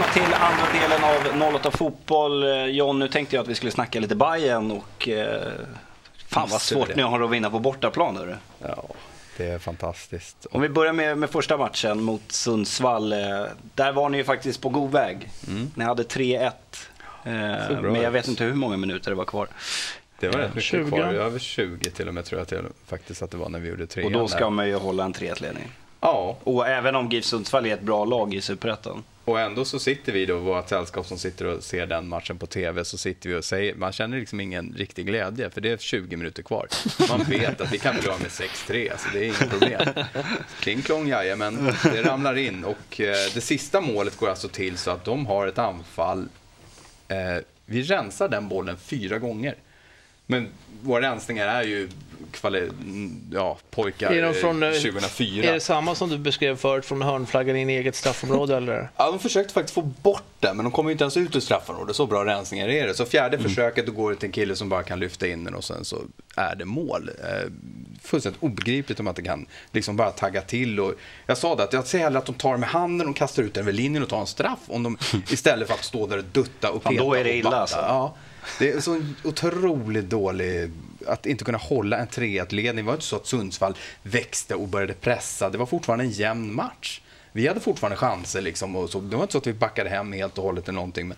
välkomna till andra delen av 08 Fotboll. Eh, John, nu tänkte jag att vi skulle snacka lite Bayern och eh, fan vad svårt ni har att vinna på bortaplan. Hörru. Ja, det är fantastiskt. Om vi börjar med, med första matchen mot Sundsvall. Eh, där var ni ju faktiskt på god väg. Mm. Ni hade 3-1. Eh, men jag vet inte hur många minuter det var kvar. Det var rätt mycket 20. kvar, över 20 till och med tror jag till, faktiskt att det var när vi gjorde tre. Och då ska man ju hålla en 3-1-ledning. Ja, Och även om GIF Sundsvall är ett bra lag i Superettan. och ändå så sitter vi då, vårt sällskap som sitter och ser den matchen på TV, så sitter vi och säger, man känner liksom ingen riktig glädje, för det är 20 minuter kvar. Man vet att vi kan förlora med 6-3, alltså det är inget problem. Kling klong men det ramlar in och eh, det sista målet går alltså till så att de har ett anfall. Eh, vi rensar den bollen fyra gånger. Men våra rensningar är ju kvali- ja, pojkar Är de från, eh, eh, 2004. Är det samma som du beskrev förut från hörnflaggan i eget straffområde eller? Ja, de försökte faktiskt få bort den, men de kommer inte ens ut ur straffområdet. Så bra rensningar är det. Så fjärde försöket, då går det till en kille som bara kan lyfta in den och sen så är det mål. Eh, fullständigt obegripligt om man inte kan liksom bara tagga till. Och jag sa det, att jag ser hellre att de tar med handen och kastar ut den över linjen och tar en straff om de, istället för att stå där och dutta och Fan, peta då är det illa, alltså. Ja, det är så otroligt dålig att inte kunna hålla en 3-1-ledning. Det var inte så att Sundsvall växte och började pressa. Det var fortfarande en jämn match. Vi hade fortfarande chanser. Liksom, och så. Det var inte så att vi backade hem helt och hållet eller någonting. Men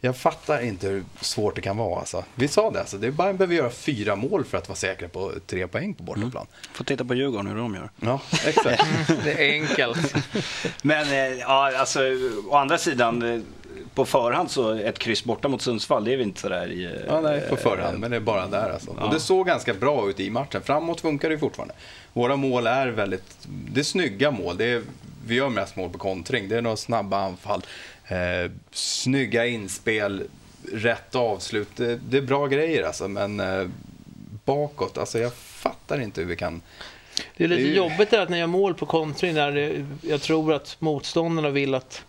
jag fattar inte hur svårt det kan vara. Alltså. Vi sa det, alltså. det är bara behöver göra fyra mål för att vara säkra på tre poäng på bortaplan. Får titta på Djurgården hur de gör. Ja, exakt. Det är enkelt. Men eh, ja, alltså, å andra sidan, eh, på förhand så ett kryss borta mot Sundsvall, det är vi inte sådär i... eh, Ja, nej, på förhand, men det är bara där alltså. Ja. Och det såg ganska bra ut i matchen. Framåt funkar det ju fortfarande. Våra mål är väldigt, det är snygga mål. Det är, vi gör mest mål på kontring. Det är några snabba anfall, eh, snygga inspel, rätt avslut. Det, det är bra grejer alltså, men eh, bakåt, alltså jag fattar inte hur vi kan... Det är lite Det är ju- jobbigt att ni gör mål på kontring där det- jag tror att motståndarna vill att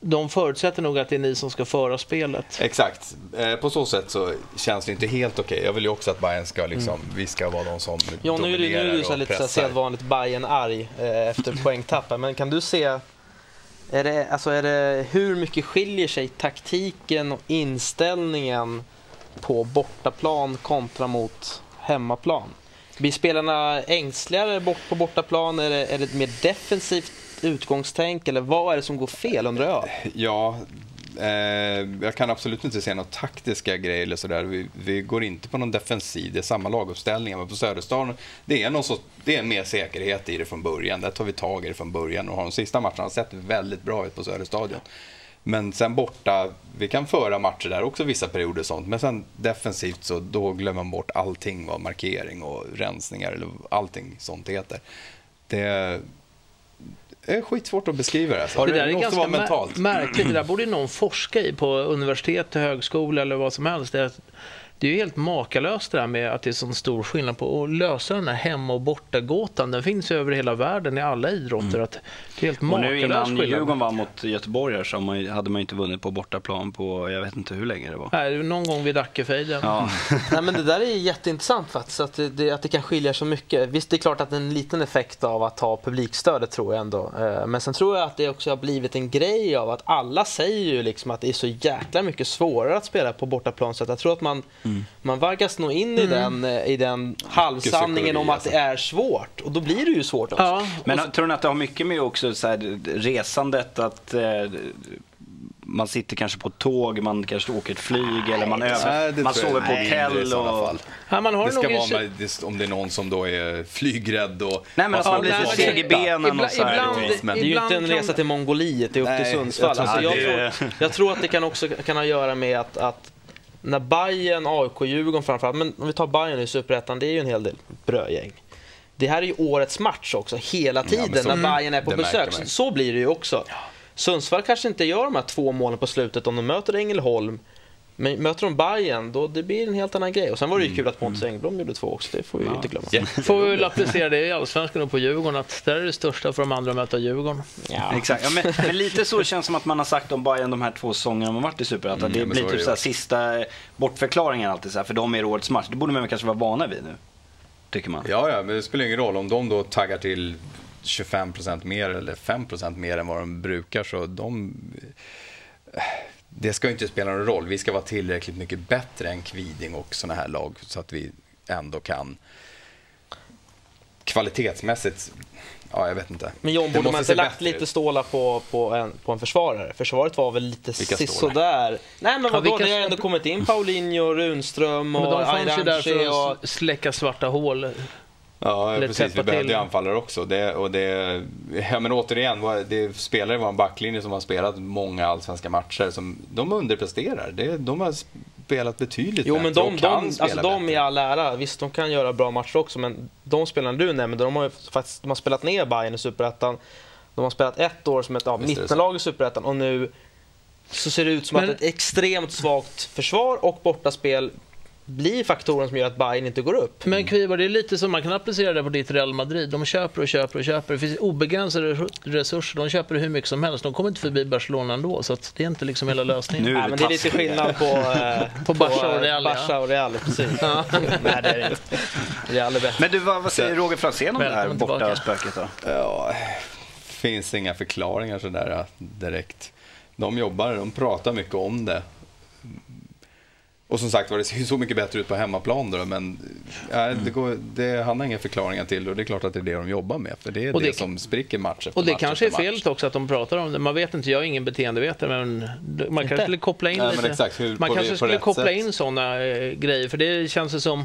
de förutsätter nog att det är ni som ska föra spelet. Exakt. Eh, på så sätt så känns det inte helt okej. Jag vill ju också att Bayern ska liksom, vi ska vara de som Ja, nu är du, nu är du så lite så sedvanligt bayern arg eh, efter poängtappen. Men kan du se, är det, alltså är det, hur mycket skiljer sig taktiken och inställningen på bortaplan kontra mot hemmaplan? Blir spelarna ängsligare bort på bortaplan? Är det, är det ett mer defensivt utgångstänk? Eller vad är det som går fel undrar jag? Ja, eh, jag kan absolut inte se några taktiska grejer eller sådär. Vi, vi går inte på någon defensiv, det är samma laguppställningar. Men på Söderstaden, det är, någon så, det är mer säkerhet i det från början. Där tar vi tag i det från början och har de sista matcherna sett väldigt bra ut på Söderstadion. Men sen borta, vi kan föra matcher där också vissa perioder och sånt. Men sen defensivt så då glömmer man bort allting vad markering och rensningar eller allting sånt heter. Det är skitsvårt att beskriva det. Alltså. Det där det måste vara mentalt. märkligt. Det där borde ju någon forska i på universitet, högskola eller vad som helst. Det är, ju helt makalöst det där med att det är sån stor skillnad på att lösa den här hemma och bortagåtan. Den finns ju över hela världen i alla idrotter. Att det är helt Och nu makalös innan skillnad. Djurgården vann mot Göteborg här så man, hade man ju inte vunnit på bortaplan på, jag vet inte hur länge det var. Nej, någon gång vid Dackefejden. Ja, Nej, men det där är jätteintressant faktiskt, att det, att det kan skilja så mycket. Visst, det är klart att det är en liten effekt av att ha publikstödet tror jag ändå. Eh, Men sen tror jag att det också har blivit en grej av att alla säger ju liksom att det är så jäkla mycket svårare att spela på bortaplan. Så att jag tror att man, man vaggas nog in i den, eh, i den halvsanningen om att det är svårt. Och då blir det ju svårt också. Ja, Men så- tror ni att det har mycket med också så här, resandet att eh, man sitter kanske på ett tåg, man kanske åker ett flyg eller man, Nej, över, det man sover på hotell. sådana Och... fall. ja, man har Det ska vara om det är någon som då är flygrädd och... Nej men har man blir nej, så men seg i det- benen och ibland- så här. ibland- men- Det är ju inte en resa till Mongoliet, det är upp Nej, till Sundsvall. jag tror Alltså, jag, tror, jag tror att det kan också kan ha att göra med att, att när Bayern, AIK, Djurgården framförallt, men om vi tar Bayern i Superettan, det är ju en hel del brödgäng. Det här är ju årets match också, hela tiden så- när Bayern är på besök. Så, så blir det ju också. Sundsvall kanske inte gör de här två målen på slutet om de möter Ängelholm. Men möter de Bayern då det blir en helt annan grej. Och sen var det ju kul att Pontus Engblom gjorde två också, det får vi ju inte glömma. Får vi väl applicera det i Allsvenskan och på Djurgården, att där är det största för de andra att möta Djurgården. Ja. Exakt, ja, men, men lite så känns det som att man har sagt om Bayern de här två säsongerna man varit i Superettan. Mm, det blir typ det så sista bortförklaringen alltid så här, för de är årets match. Det borde man kanske vara vana vid nu. Tycker man. Ja, ja, men det spelar ingen roll om de då taggar till 25% mer eller 5% mer än vad de brukar så de... det ska ju inte spela någon roll. Vi ska vara tillräckligt mycket bättre än Kviding och sådana här lag så att vi ändå kan kvalitetsmässigt Ja, jag vet inte. Men John, borde man inte lagt lite stålar på, på, en, på en försvarare? Försvaret var väl lite sisådär? Nej, men vadå? Ja, det har ändå kommit in Paulinho, Runström och Men de fanns ju där för att släcka svarta hål. Ja, precis. Vi behövde ju anfallare också. Det, och det, ja, men återigen, det spelare var en backlinje som har spelat många allsvenska matcher. Som, de underpresterar. Det, de har spelat betydligt jo, men de, de, alltså de i all ära, visst de kan göra bra matcher också, men de spelarna du nämnde, de har ju faktiskt de har spelat ner Bayern i Superettan. De har spelat ett år som ett ja, mittenlag i Superettan och nu så ser det ut som men... att ett extremt svagt försvar och bortaspel blir faktoren som gör att Bayern inte går upp. Men Kvivar, det är lite som man kan applicera det på ditt Real Madrid. De köper och köper och köper. Det finns obegränsade resurser. De köper hur mycket som helst. De kommer inte förbi Barcelona ändå, så det är inte liksom hela lösningen. Nu är det, Nej, men det är lite skillnad på, eh, på Barca och Real. Barca och Real, precis. Ja. Nej, det är det inte. Real är bättre. Men du, vad, vad säger Roger Franzén om det här borta spöket då? Ja, finns inga förklaringar sådär direkt. De jobbar, de pratar mycket om det. Och som sagt var, det ser ju så mycket bättre ut på hemmaplan då, men ja, det, går, det, han har inga förklaringar till och det är klart att det är det de jobbar med, för det är det, det som spricker match efter Och det match kanske är fel också att de pratar om det, man vet inte, jag är ingen beteendevetare, men man kanske skulle koppla in Nej, lite, exakt, hur, man kanske skulle koppla sätt. in sådana äh, grejer, för det känns som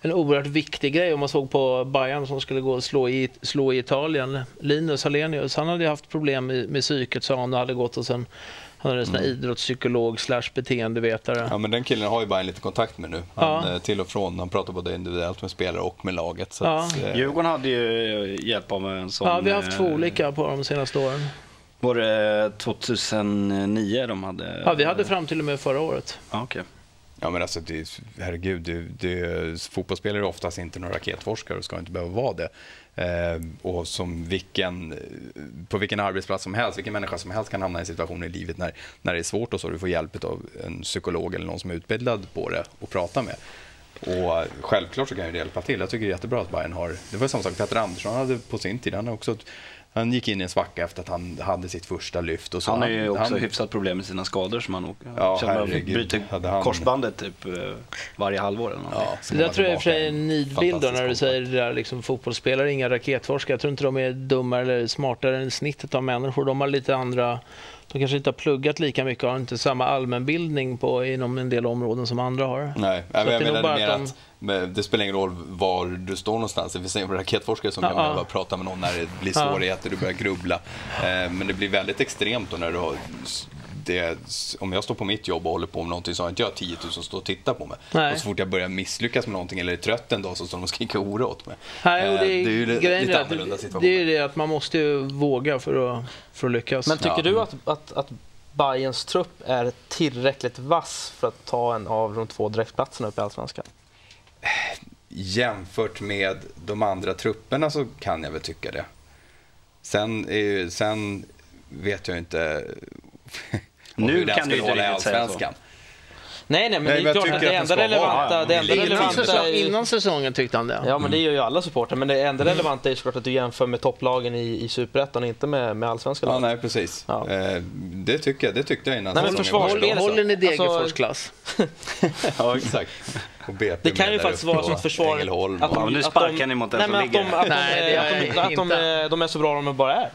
en oerhört viktig grej om man såg på Bayern som skulle gå och slå i, slå i Italien. Linus Hallenius, han hade haft problem med, med psyket sa han och hade gått och sen han är en mm. idrottspsykolog slash beteendevetare. Ja, men den killen har ju bara en lite kontakt med nu. Han, ja. Eh, till och från. Han pratar både individuellt med spelare och med laget. Så ja. att, eh... Djurgården hade ju hjälp av en sån... Ja, vi har haft två eh, olika på de senaste åren. Var det 2009 de hade? Ja, vi hade fram till och med förra året. Ja, okay. Ja men alltså, det, herregud, det, det, fotbollsspelare är oftast inte några raketforskare och ska inte behöva vara det. Eh, och som vilken, eh, på vilken arbetsplats som helst, vilken människa som helst kan hamna i en situation i livet när, när det är svårt och så. Du får hjälp av en psykolog eller någon som är utbildad på det och prata med. Och självklart så kan det hjälpa till. Jag tycker det är jättebra att Bayern har... Det var samma sak Petter Andersson hade på sin tid. Han har också han gick in i en svacka efter att han hade sitt första lyft. Och så han har ju också han, hyfsat problem med sina skador som han ja, bryter han... korsbandet typ eh, varje halvår. Eller ja, det där tror jag i och för sig är en nidbild när du säger det där, liksom, fotbollsspelare, inga raketforskare. Jag tror inte de är dummare eller smartare än snittet av människor. De har lite andra de kanske inte har pluggat lika mycket och har inte samma allmänbildning på, inom en del områden som andra har. Nej, jag, jag menar mer de... att det spelar ingen roll var du står någonstans. Det finns en raketforskare som ja, kan behöva prata med någon när det blir svårigheter, du börjar grubbla. Eh, men det blir väldigt extremt då när du har det, om jag står på mitt jobb och håller på med någonting så har inte jag 10 000 som står och tittar på mig. Nej. Och så fort jag börjar misslyckas med någonting eller är trött en dag så står de och skriker hora åt mig. Nej, och det, är, eh, det är ju lite annorlunda situation. Det är det att man måste ju våga för att, för att lyckas. Men tycker ja. du att, att, att Bayerns trupp är tillräckligt vass för att ta en av de två direktplatserna upp i Allsvenskan? Jämfört med de andra trupperna så kan jag väl tycka det. Sen, sen vet jag inte nu kan du inte riktigt säga så. Nej, nej, men nej, det är klart att det enda relevanta... Det enda relevanta är... Innan säsongen tyckte han det. Ja, men det gör ju alla supportrar. Men det enda mm. relevanta är såklart att du jämför med topplagen i, i Superettan och inte med, med allsvenska lag. Ja, nej, precis. Ja. Eh, det, tycker jag, det tyckte jag innan nej, men försvarsspel, Håller ni Degerfors alltså... klass? ja, exakt. det kan ju faktiskt vara så att försvaret... Att de, nu sparkar ni mot den som ligger. Att de är så bra de bara är.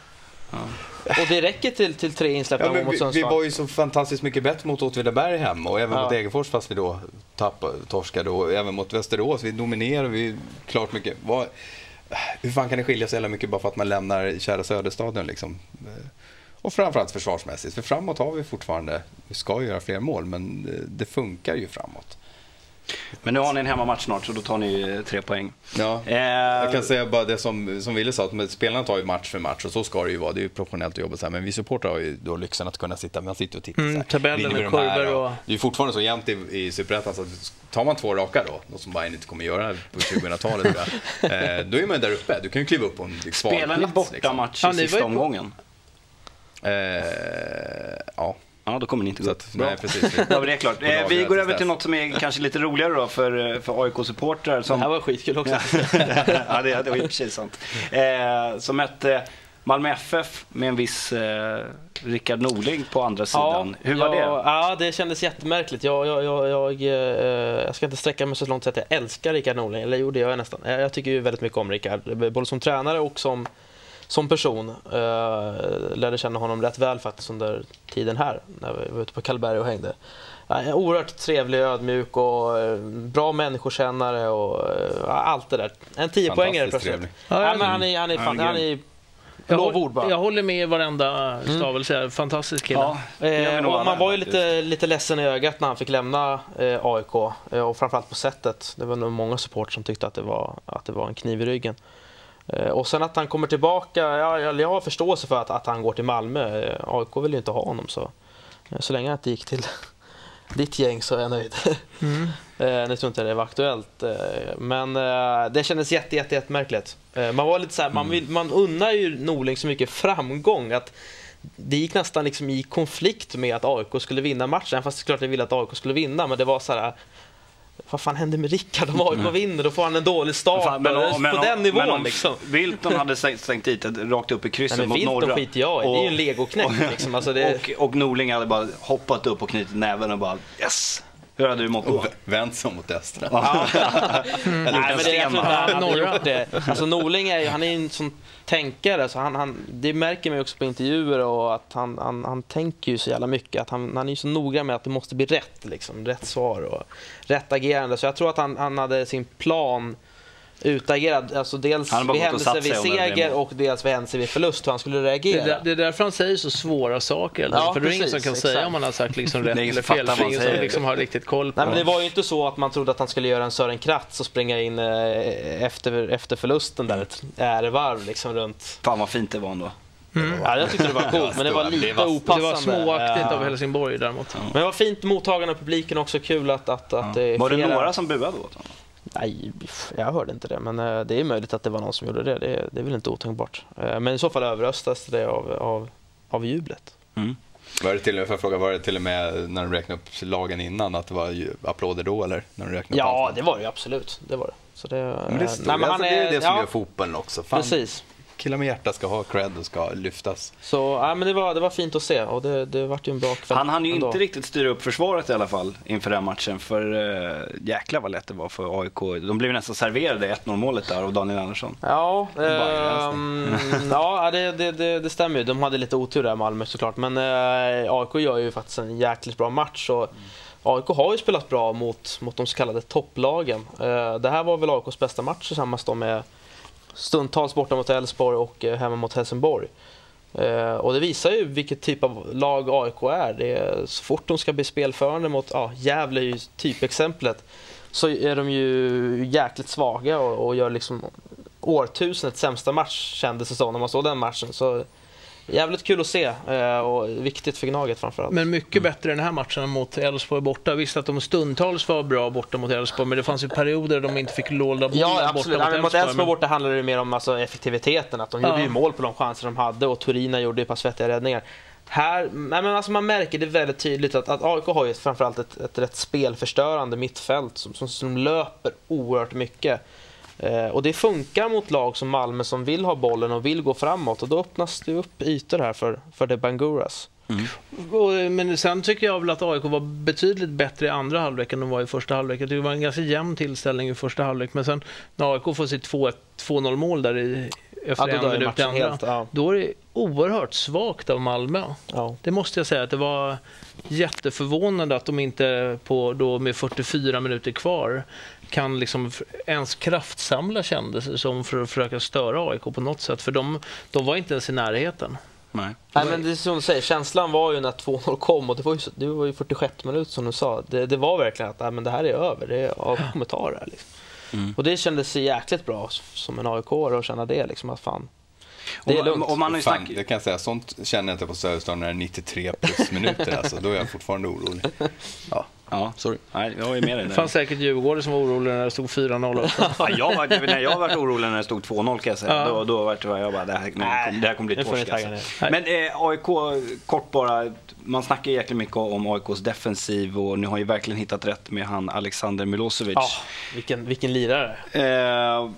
Och det räcker till, till tre insläppta ja, mål mot Sundsvall. Vi var ju så fantastiskt mycket bättre mot Åtvidaberg hemma och även ja. mot Degerfors fast vi då tappade, torskade och även mot Västerås. Vi dominerade vi klart mycket. Var, hur fan kan det skilja så jävla mycket bara för att man lämnar kära Söderstadion liksom? Och framförallt försvarsmässigt. För framåt har vi fortfarande, vi ska göra fler mål men det funkar ju framåt. Men nu har ni en hemmamatch snart så då tar ni tre poäng. Ja. Eh, jag kan säga bara det som, som Wille sa, att spelarna tar ju match för match och så ska det ju vara. Det är ju professionellt att jobba så här. Men vi supportrar har ju då lyxen att kunna sitta, man sitter och tittar mm, Tabeller med kurvor och... Det är ju fortfarande så jämnt i, i Superettan så att tar man två raka då, något som Bayern inte kommer göra på 2000-talet eh, då är man där uppe. Du kan ju kliva upp på en svag Spelar ni bortamatch liksom. i sista omgången? Eh, ja. Ja, då kommer ni inte gå upp. Nej, precis. Då det är klart. Eh, vi går över till något som är kanske lite roligare då för, för AIK-supportrar. Som... Det här var skitkul också. ja, det, det var i och för sig sant. Eh, som mötte Malmö FF med en viss eh, Rickard Norling på andra sidan. Hur var ja, det? Ja, det kändes jättemärkligt. Jag, jag, jag, jag, eh, jag ska inte sträcka mig så långt att jag älskar Rickard Norling, eller jo det gör jag nästan. Jag, jag tycker ju väldigt mycket om Rickard, både som tränare och som, som person. Eh, lärde känna honom rätt väl faktiskt under tiden här, när vi var ute på Karlberg och hängde. Ja, oerhört trevlig, ödmjuk och eh, bra människokännare och eh, allt det där. En tiopoängare plötsligt. trevlig. Ja, Ja, men han är, han är, fan, han är Jag, lovord bara. håller, jag håller med i varenda stavelse. Fantastisk kille. Ja, Eh, och man var ju lite, lite ledsen i ögat när han fick lämna eh, AIK eh, och framförallt på sättet. Det var nog många support som tyckte att det var, att det var en kniv i ryggen. Eh, och sen att han kommer tillbaka, ja, jag, jag har förståelse för att, att han går till Malmö. Eh, AIK vill ju inte ha honom så, eh, så länge han inte gick till ditt gäng så är jag nöjd. Mm. Nu tror inte det var aktuellt. Men det kändes jätte, jätte, jättemärkligt. Man var lite så här, man, vill, man unnar ju Norling så mycket framgång att det gick nästan liksom i konflikt med att AIK skulle vinna matchen. Fast det är klart jag ville att AIK skulle vinna, men det var så här. Vad fan händer med Rickard om AIK vinner? Då får han en dålig start. Fan, men på men om- den nivån men om liksom. Wilton hade stängt, dit rakt upp i krysset Nej, mot Wilton norra. skiter jag i. Det är ju en legoknäck liksom. Alltså det, Och, och Norling hade bara hoppat upp och knutit näven och bara yes. Hur hade du mått då? Och vänt sig mot Östra. Eller Nej, men det, jag tror inte han hade Norra. gjort det. Alltså Norling är ju, han är en sån tänkare, så han, han, det märker man också på intervjuer och att han, han, han tänker ju så jävla mycket. Att han, han är ju så noga med att det måste bli rätt, liksom, rätt svar och rätt agerande. Så jag tror att han, han hade sin plan utagerad, alltså dels vid gått och händelse satt vid seger det och dels vid händelse vid förlust, hur han skulle Det, reagera. är där- det är därför han säger så svåra saker. Ja, för det är ingen som kan säga exakt. om han har sagt liksom rätt Det är eller fel. vad han ingen som liksom har riktigt koll på Nej, men det var ju inte så att man trodde att han skulle göra en Sören Kratz och springa in eh, efter, efter förlusten där ett ärevarv liksom runt Fan vad fint det var ändå. Ja, jag tyckte det var coolt, men det var Det lite det var opassande. Det var småaktigt Ja. av Helsingborg däremot. Men det var fint mottagande av publiken också. Kul att, att, att det är Var det några som buade åt honom? Nej, jag hörde inte det. Men eh, det är möjligt att det var någon som gjorde det. Det, är- det är väl inte otänkbart. Eh, Men i så fall överröstas det av, av, av jublet. Var det till, får jag fråga, var det till och med när de räknade upp lagen innan att det var ju applåder då eller? När de räknade upp Ja, det var det ju absolut. Det var det. Så det, Men det, eh, står, nej, men alltså, det är det som ja, gör fotbollen också. Fan, Precis. Killar med hjärta ska ha cred och ska lyftas. Så ja, men det, var, det var fint att se och det, det vart ju en bra kväll. Han hann ju ändå. inte riktigt styra upp försvaret i alla fall inför den matchen. För uh, jäklar vad lätt det var för AIK. De blev nästan serverade 1-0 målet där av Daniel Andersson. Ja, Bara ehm, ja det, det, det, det stämmer ju. De hade lite otur där Malmö såklart. Men eh, AIK gör ju faktiskt en jäkligt bra match. Och AIK har ju spelat bra mot, mot de så kallade topplagen. Eh, det här var väl AIKs bästa match tillsammans med stundtals borta mot Elfsborg och eh, hemma mot Helsingborg. Eh, och det visar ju vilket typ av lag AIK är. Det är så fort de ska bli spelförande mot, ja, Gävle är ju typexemplet, så är de ju jäkligt svaga och, och gör liksom årtusendets sämsta match kändes det som när man såg den matchen. Så jävligt kul att se eh, och viktigt för Gnaget framförallt. Men mycket bättre den här matchen mot Elfsborg borta. Visst att de stundtals var bra borta mot Elfsborg, men det fanns ju perioder där de inte fick låda bollen Ja, borta absolut. mot Ja, men mot Elfsborg. Elfsborg borta handlade det mer om alltså, effektiviteten. Att de gjorde Ja. ju mål på de chanser de hade och Turina gjorde ju ett par svettiga räddningar. Här, nej, men alltså man märker det väldigt tydligt att, att AIK har ju framförallt ett, ett rätt spelförstörande mittfält som, som, som löper oerhört mycket. Eh, och det funkar mot lag som Malmö som vill ha bollen och vill gå framåt och då öppnas det upp ytor här för, för The Banguras. Och, Men sen tycker jag väl att AIK var betydligt bättre i andra halvlek än de var i första halvlek. Jag tycker det var en ganska jämn tillställning i första halvlek. Men sen när AIK får sitt 2-1 2-0 mål där i, efter Ja, då en minut i matchen andra, helt, ja. då är det oerhört svagt av Malmö. Ja. Det måste jag säga att det var jätteförvånande att de inte på, då med 44 minuter kvar kan liksom ens kraftsamla kändes som för att försöka störa AIK på något sätt. För de, de var inte ens i närheten. Nej. Nej, men det är som du säger, känslan var ju när 2-0 kom och det var ju, så- det var ju 46 minuter som du sa. Det, det var verkligen att nej, men det här är över, det är av kommentarer. Liksom. Mm. Och det kändes jäkligt bra som en aik att känna det. Liksom, att fan, det är Och, lugnt. och man ju Fan, det kan jag säga, sånt känner jag inte på Söderstaden när det är 93 plus minuter. Alltså, då är jag fortfarande orolig. Ja, Ja, sorry. nej, jag är med dig Det fanns säkert Djurgården som var oroliga när det stod 4-0 också. Ja, jag var, när jag varit orolig när det stod 2-0 kan jag säga. Ja. Då, då vart jag bara, det här, nej, det här kommer bli ni torsk. Alltså. Men eh, AIK, kort bara. Man snackar jäkligt mycket om AIKs defensiv och nu har ju verkligen hittat rätt med han Alexander Milosevic. Ja, vilken, vilken lirare. Eh,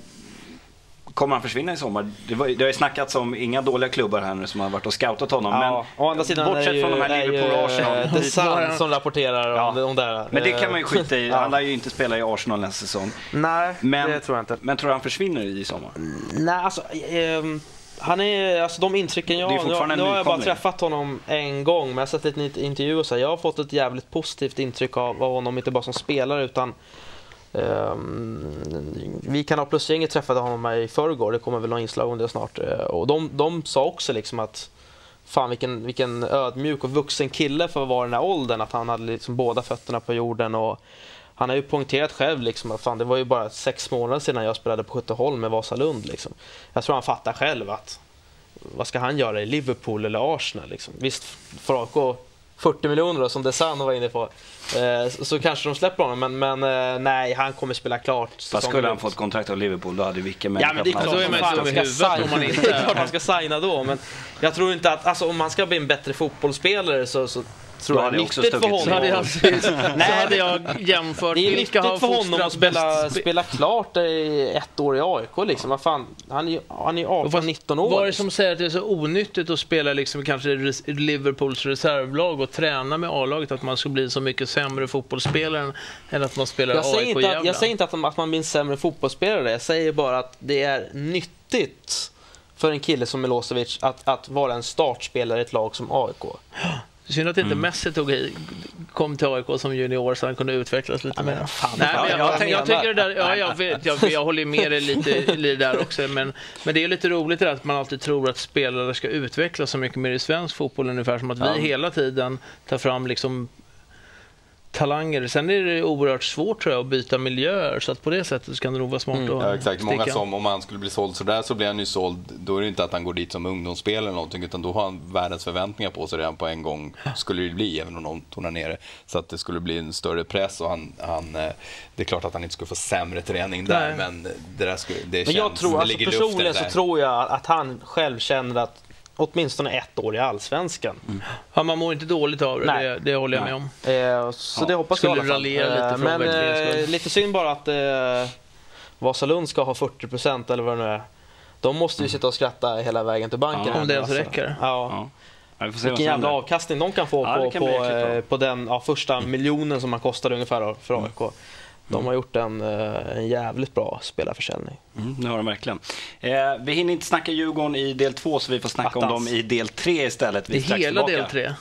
Kommer han försvinna i sommar? Det, var, det har ju snackats om inga dåliga klubbar här nu som har varit och scoutat honom. Ja, å andra sidan bortsett är ju, från de här är Liverpool Arsenal. eh, The Sun som rapporterar om, Ja. om det här. Men det kan man ju skita i. Ja. Han lär ju inte spela i Arsenal nästa säsong. Nej, Men, det tror jag inte. men tror du han försvinner i sommar? Nej, alltså, ehm, han är, alltså de intrycken jag Det är har, nu, har jag bara träffat honom en gång, men jag har sett lite intervjuer och så här, jag har fått ett jävligt positivt intryck av, av honom, inte bara som spelare utan Ehm, vi kan ha plusgänget träffade honom i förrgår, det kommer väl någon inslag om det snart. Eh, och de, de sa också liksom att Fan vilken, vilken ödmjuk och vuxen kille för att vara i den här åldern, att han hade liksom båda fötterna på jorden. Och han har ju poängterat själv liksom att fan, det var ju bara sex månader sedan jag spelade på Skytteholm med Vasalund. Liksom. Jag tror han fattar själv att vad ska han göra i Liverpool eller Arsenal? Liksom. Visst, för AIK 40 miljoner då, som Desan var inne på, eh, så, kanske de släpper honom. Men, men eh, nej, han kommer spela klart. Fast säsongen skulle han fått kontrakt av Liverpool då hade vilken Ja men det är klart är man i ska om man signa. inte- Det är klart han ska signa då. Men jag tror inte att, alltså om man ska bli en bättre fotbollsspelare så, så tror Då jag hade jag också stuckit Så hade honom. jag, så hade jag jämfört Det är nyttigt för honom att spela, spela klart i ett år i AIK. Liksom. Vad fan, han är ju han är ju 18-19 år. Vad är det som säger att det är så onyttigt att spela liksom kanske Liverpools reservlag och träna med A-laget? Att man ska bli så mycket sämre fotbollsspelare än- att man spelar jag, AIK inte att, jag säger inte att, man- att man blir en sämre fotbollsspelare. Jag säger bara att det är nyttigt för en kille som Milosevic att, att vara en startspelare i ett lag som AIK. Synd att inte Mm. Messi tog hit, kom till AIK som junior så han kunde utvecklas lite mer. fan, Nej, fan, men jag, jag jag, menar. tycker det där, ja, jag, vet, jag, jag håller med dig lite i det där också. Men, men det är lite roligt det där att man alltid tror att spelare ska utvecklas så mycket mer i svensk fotboll. Ungefär som att vi Ja. hela tiden tar fram liksom talanger. Sen är det oerhört svårt tror jag att byta miljöer så att på det sättet så kan det nog vara smart att Mm. Ja, exakt. Många sticka. som, om han skulle bli såld sådär så blir han ju såld. Då är det inte att han går dit som ungdomsspelare eller någonting utan då har han världens förväntningar på sig redan på en gång. Skulle det bli, även om någon tonar ner det. Så att det skulle bli en större press och han, han eh, det är klart att han inte skulle få sämre träning där Nej. men det där skulle, det Men känns, jag tror, det alltså, ligger i luften personligen så tror jag att han själv känner att åtminstone ett år i Allsvenskan. Ja, man mår inte dåligt av det, Nej. det, det håller jag med om. Eh, så Ja, det hoppas skulle jag i alla fall. lite Eh, för Men eh, lite synd bara att eh, Vasalund ska ha 40% eller vad det nu är. De måste ju sitta och skratta hela vägen till banken. Ja, om det ens alltså. räcker. Ja. Ja. Vi Vilken jävla händer. avkastning de kan få på, kan på, eh, på den ja, första miljonen som man kostade ungefär för AIK. De har gjort en, eh, en jävligt bra spelarförsäljning. Mm, det har de verkligen. Eh, vi hinner inte snacka Djurgården i del två så vi får snacka om Attans. dem i del tre istället. Vi Det är strax hela tillbaka. del tre.